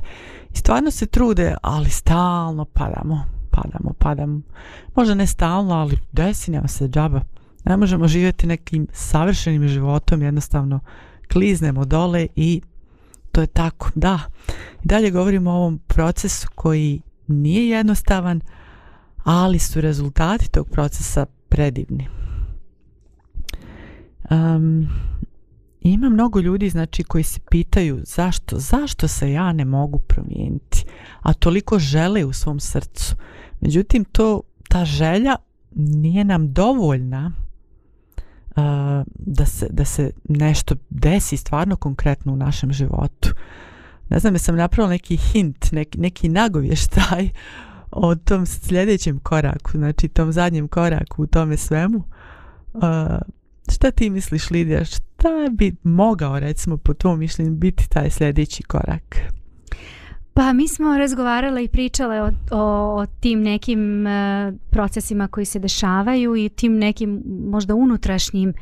I stvarno se trude, ali stalno padamo, padamo, padamo. Možda ne stalno, ali desi se džaba. Ne možemo živjeti nekim savršenim životom, jednostavno kliznemo dole i to je tako. Da, i dalje govorimo o ovom procesu koji nije jednostavan, ali su rezultati tog procesa predivni. Um, ima mnogo ljudi znači koji se pitaju zašto, zašto se ja ne mogu promijeniti, a toliko žele u svom srcu. Međutim, to, ta želja nije nam dovoljna da, se, da se nešto desi stvarno konkretno u našem životu. Ne znam, jesam napravila neki hint, neki, neki nagovještaj o tom sljedećem koraku, znači tom zadnjem koraku u tome svemu. Uh, Šta ti misliš Lidija, šta bi mogao recimo po tvojom mišljenju biti taj sljedeći korak? Pa mi smo razgovarale i pričale o, o, tim nekim e, procesima koji se dešavaju i tim nekim možda unutrašnjim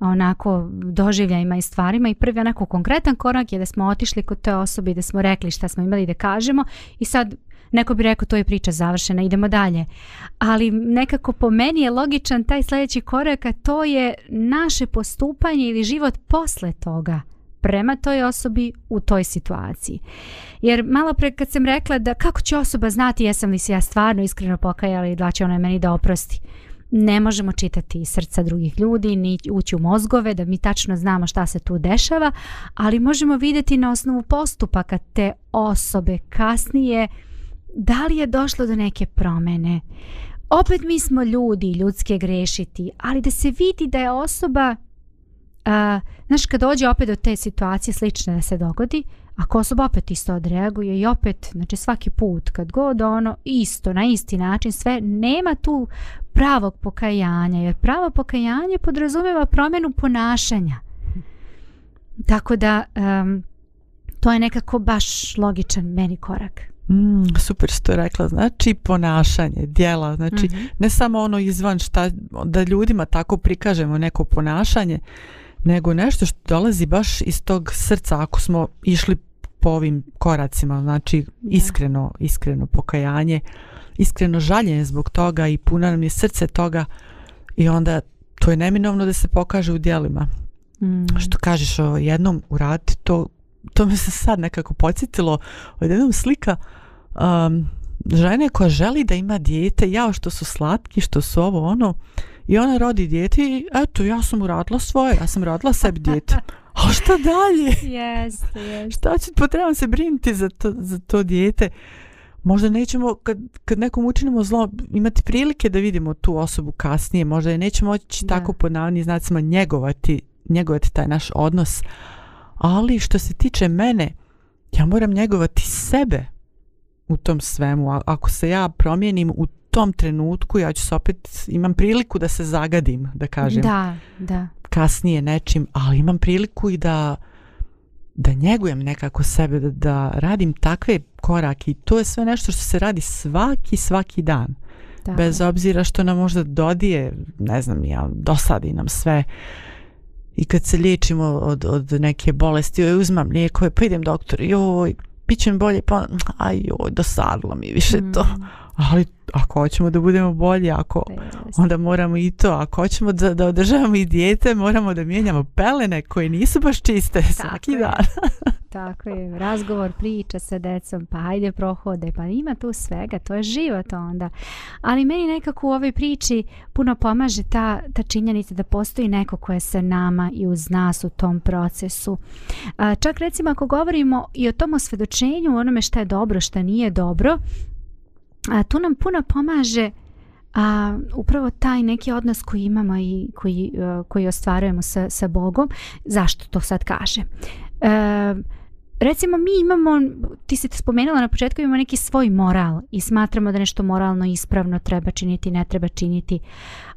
onako doživljajima i stvarima i prvi onako konkretan korak je da smo otišli kod te osobe i da smo rekli šta smo imali da kažemo i sad Neko bi rekao to je priča završena, idemo dalje. Ali nekako po meni je logičan taj sljedeći korak, a to je naše postupanje ili život posle toga prema toj osobi u toj situaciji. Jer malo kad sam rekla da kako će osoba znati jesam li se ja stvarno iskreno pokajala i da će ona meni da oprosti. Ne možemo čitati srca drugih ljudi, ni ući u mozgove da mi tačno znamo šta se tu dešava, ali možemo vidjeti na osnovu postupaka te osobe kasnije da li je došlo do neke promene. Opet mi smo ljudi, ljudske grešiti, ali da se vidi da je osoba, a, znaš kad dođe opet do te situacije slične da se dogodi, ako osoba opet isto odreaguje i opet, znači svaki put kad god ono isto, na isti način sve, nema tu pravog pokajanja, jer pravo pokajanje podrazumeva promjenu ponašanja. Tako da to je nekako baš logičan meni korak. Mm, super što je rekla, znači ponašanje, djela, znači mhm. ne samo ono izvan šta, da ljudima tako prikažemo neko ponašanje, nego nešto što dolazi baš iz tog srca ako smo išli po ovim koracima, znači iskreno, iskreno pokajanje, iskreno žaljenje zbog toga i puno nam je srce toga i onda to je neminovno da se pokaže u djelima. Mhm. Što kažeš o jednom uraditi to to mi se sad nekako podsjetilo odjednom slika um, žene koja želi da ima dijete, jao što su slatki, što su ovo ono, i ona rodi dijete i eto, ja sam uradila svoje, ja sam rodila sebi dijete. (laughs) A šta dalje? Yes, yes. šta će, potrebam pa se brinuti za to, za to dijete. Možda nećemo, kad, kad nekom učinimo zlo, imati prilike da vidimo tu osobu kasnije, možda je nećemo moći tako po znacima njegovati, njegovati taj naš odnos, ali što se tiče mene, ja moram njegovati sebe u tom svemu. ako se ja promijenim u tom trenutku, ja ću se opet, imam priliku da se zagadim, da kažem. Da, da. Kasnije nečim, ali imam priliku i da da njegujem nekako sebe, da, radim takve korake i to je sve nešto što se radi svaki, svaki dan. Bez obzira što nam možda dodije, ne znam ja, dosadi nam sve i kad se liječimo od, od neke bolesti, joj, uzmam lijekove, pa idem doktor, joj, bit će mi bolje, pa aj joj, dosadilo mi više to. Mm. Ali ako hoćemo da budemo bolji, ako onda moramo i to, ako hoćemo da, da održavamo i dijete, moramo da mijenjamo pelene koje nisu baš čiste tako svaki je. dan. (laughs) tako je, razgovor, priča sa decom, pa ajde prohode, pa ima tu svega, to je život onda. Ali meni nekako u ovoj priči puno pomaže ta, ta činjenica da postoji neko koje se nama i uz nas u tom procesu. čak recimo ako govorimo i o tom osvedočenju, onome šta je dobro, šta nije dobro, a, tu nam puno pomaže a, upravo taj neki odnos koji imamo i koji, e, koji ostvarujemo sa, sa Bogom. Zašto to sad kaže? E, recimo mi imamo, ti si to spomenula na početku, imamo neki svoj moral i smatramo da nešto moralno ispravno treba činiti, ne treba činiti,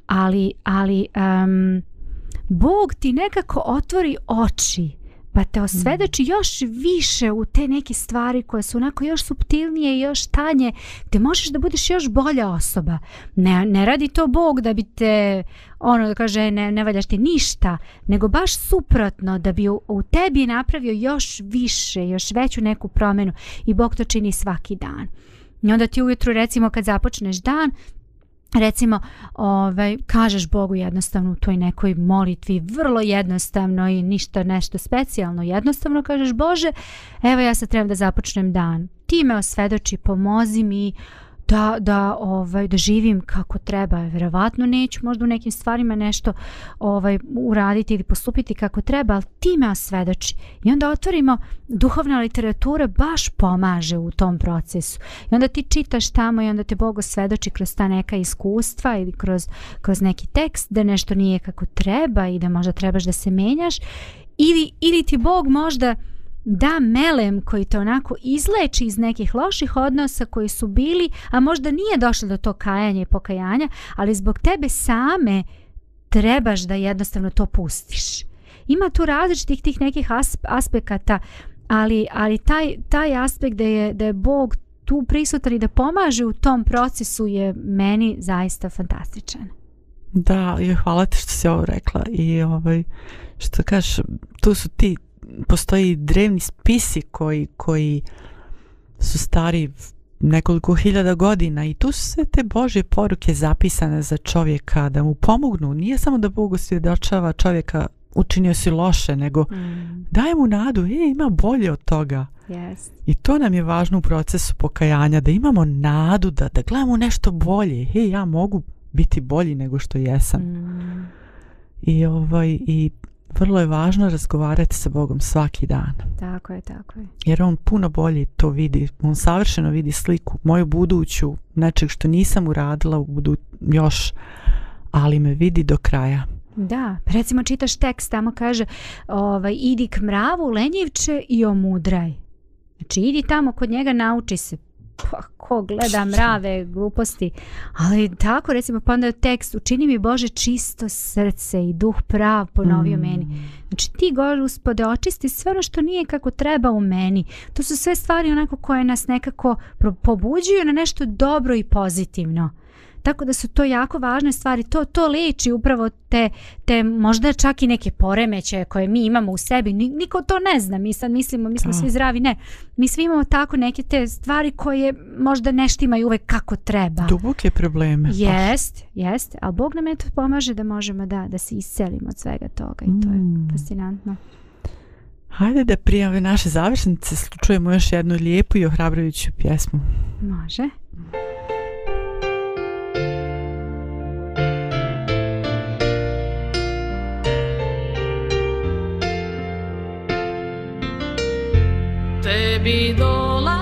ali, ali Bog ti nekako otvori oči pa te mhm. osvedoči još više u te neke stvari koje su onako još subtilnije i još tanje, te možeš da budeš još bolja osoba. Ne, ne radi to Bog da bi te, ono da kaže, ne, ne valjaš ti ništa, nego baš suprotno da bi u, tebi napravio još više, još veću neku promenu i Bog to čini svaki dan. I onda ti ujutru recimo kad započneš dan, recimo ovaj, kažeš Bogu jednostavno u toj nekoj molitvi vrlo jednostavno i ništa nešto specijalno jednostavno kažeš Bože evo ja sad trebam da započnem dan ti me osvedoči pomozi mi da, da, ovaj, da živim kako treba. Vjerovatno neću možda u nekim stvarima nešto ovaj, uraditi ili postupiti kako treba, ali ti me osvedoči. I onda otvorimo, duhovna literatura baš pomaže u tom procesu. I onda ti čitaš tamo i onda te Bog osvedoči kroz ta neka iskustva ili kroz, kroz neki tekst da nešto nije kako treba i da možda trebaš da se menjaš. Ili, ili ti Bog možda da melem koji te onako izleči iz nekih loših odnosa koji su bili, a možda nije došlo do to kajanja i pokajanja, ali zbog tebe same trebaš da jednostavno to pustiš. Ima tu različitih tih nekih aspekata, ali, ali taj, taj aspekt da je, da je Bog tu prisutan i da pomaže u tom procesu je meni zaista fantastičan. Da, i hvala ti što si ovo rekla i ovaj, što kažeš, tu su ti postoji drevni spisi koji, koji su stari nekoliko hiljada godina i tu se te Božje poruke zapisane za čovjeka da mu pomognu. Nije samo da Bog osvjedočava čovjeka učinio si loše, nego mm. daje mu nadu, e, ima bolje od toga. I to nam je važno u procesu pokajanja, da imamo nadu, da, da gledamo nešto bolje. Hej, ja mogu biti bolji nego što jesam. Mm. I, ovaj, I vrlo je važno razgovarati sa Bogom svaki dan. Tako je, tako je. Jer on puno bolje to vidi, on savršeno vidi sliku, moju buduću, nečeg što nisam uradila u budu još, ali me vidi do kraja. Da, recimo čitaš tekst, tamo kaže ovaj, idi k mravu, lenjivče i omudraj. Znači idi tamo kod njega, nauči se, pa ko gleda mrave gluposti, ali tako recimo pa onda je tekst učini mi Bože čisto srce i duh prav ponovio mm. meni. Znači ti gore uspode očisti sve ono što nije kako treba u meni. To su sve stvari onako koje nas nekako pobuđuju na nešto dobro i pozitivno. Tako da su to jako važne stvari. To, to liči upravo te, te možda čak i neke poremeće koje mi imamo u sebi. Niko to ne zna. Mi sad mislimo, mi smo svi zdravi. Ne. Mi svi imamo tako neke te stvari koje možda nešto imaju uvek kako treba. Duboke probleme. Jest, jest. Ali Bog nam je to pomaže da možemo da, da se iscelimo od svega toga. I to je mm. fascinantno. Hajde da prijave naše završnice, slučujemo još jednu lijepu i ohrabrujuću pjesmu. Može. servidor lá.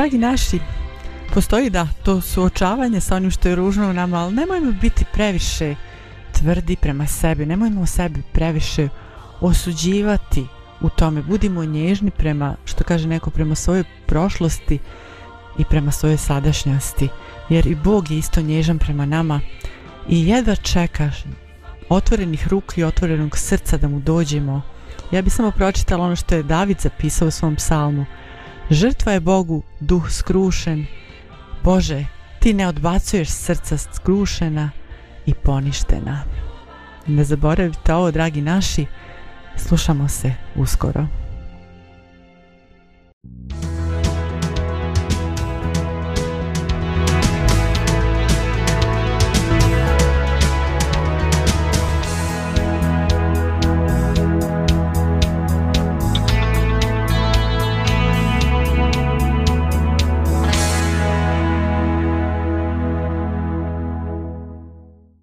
dragi naši, postoji da to suočavanje sa onim što je ružno u nama, ali nemojmo biti previše tvrdi prema sebi, nemojmo sebi previše osuđivati u tome. Budimo nježni prema, što kaže neko, prema svojoj prošlosti i prema svojoj sadašnjosti. Jer i Bog je isto nježan prema nama i jedva čekaš otvorenih ruku i otvorenog srca da mu dođemo. Ja bih samo pročitala ono što je David zapisao u svom psalmu. Žrtva je Bogu duh skrušen. Bože, ti ne odbacuješ srca skrušena i poništena. Ne zaboravite ovo, dragi naši. Slušamo se uskoro.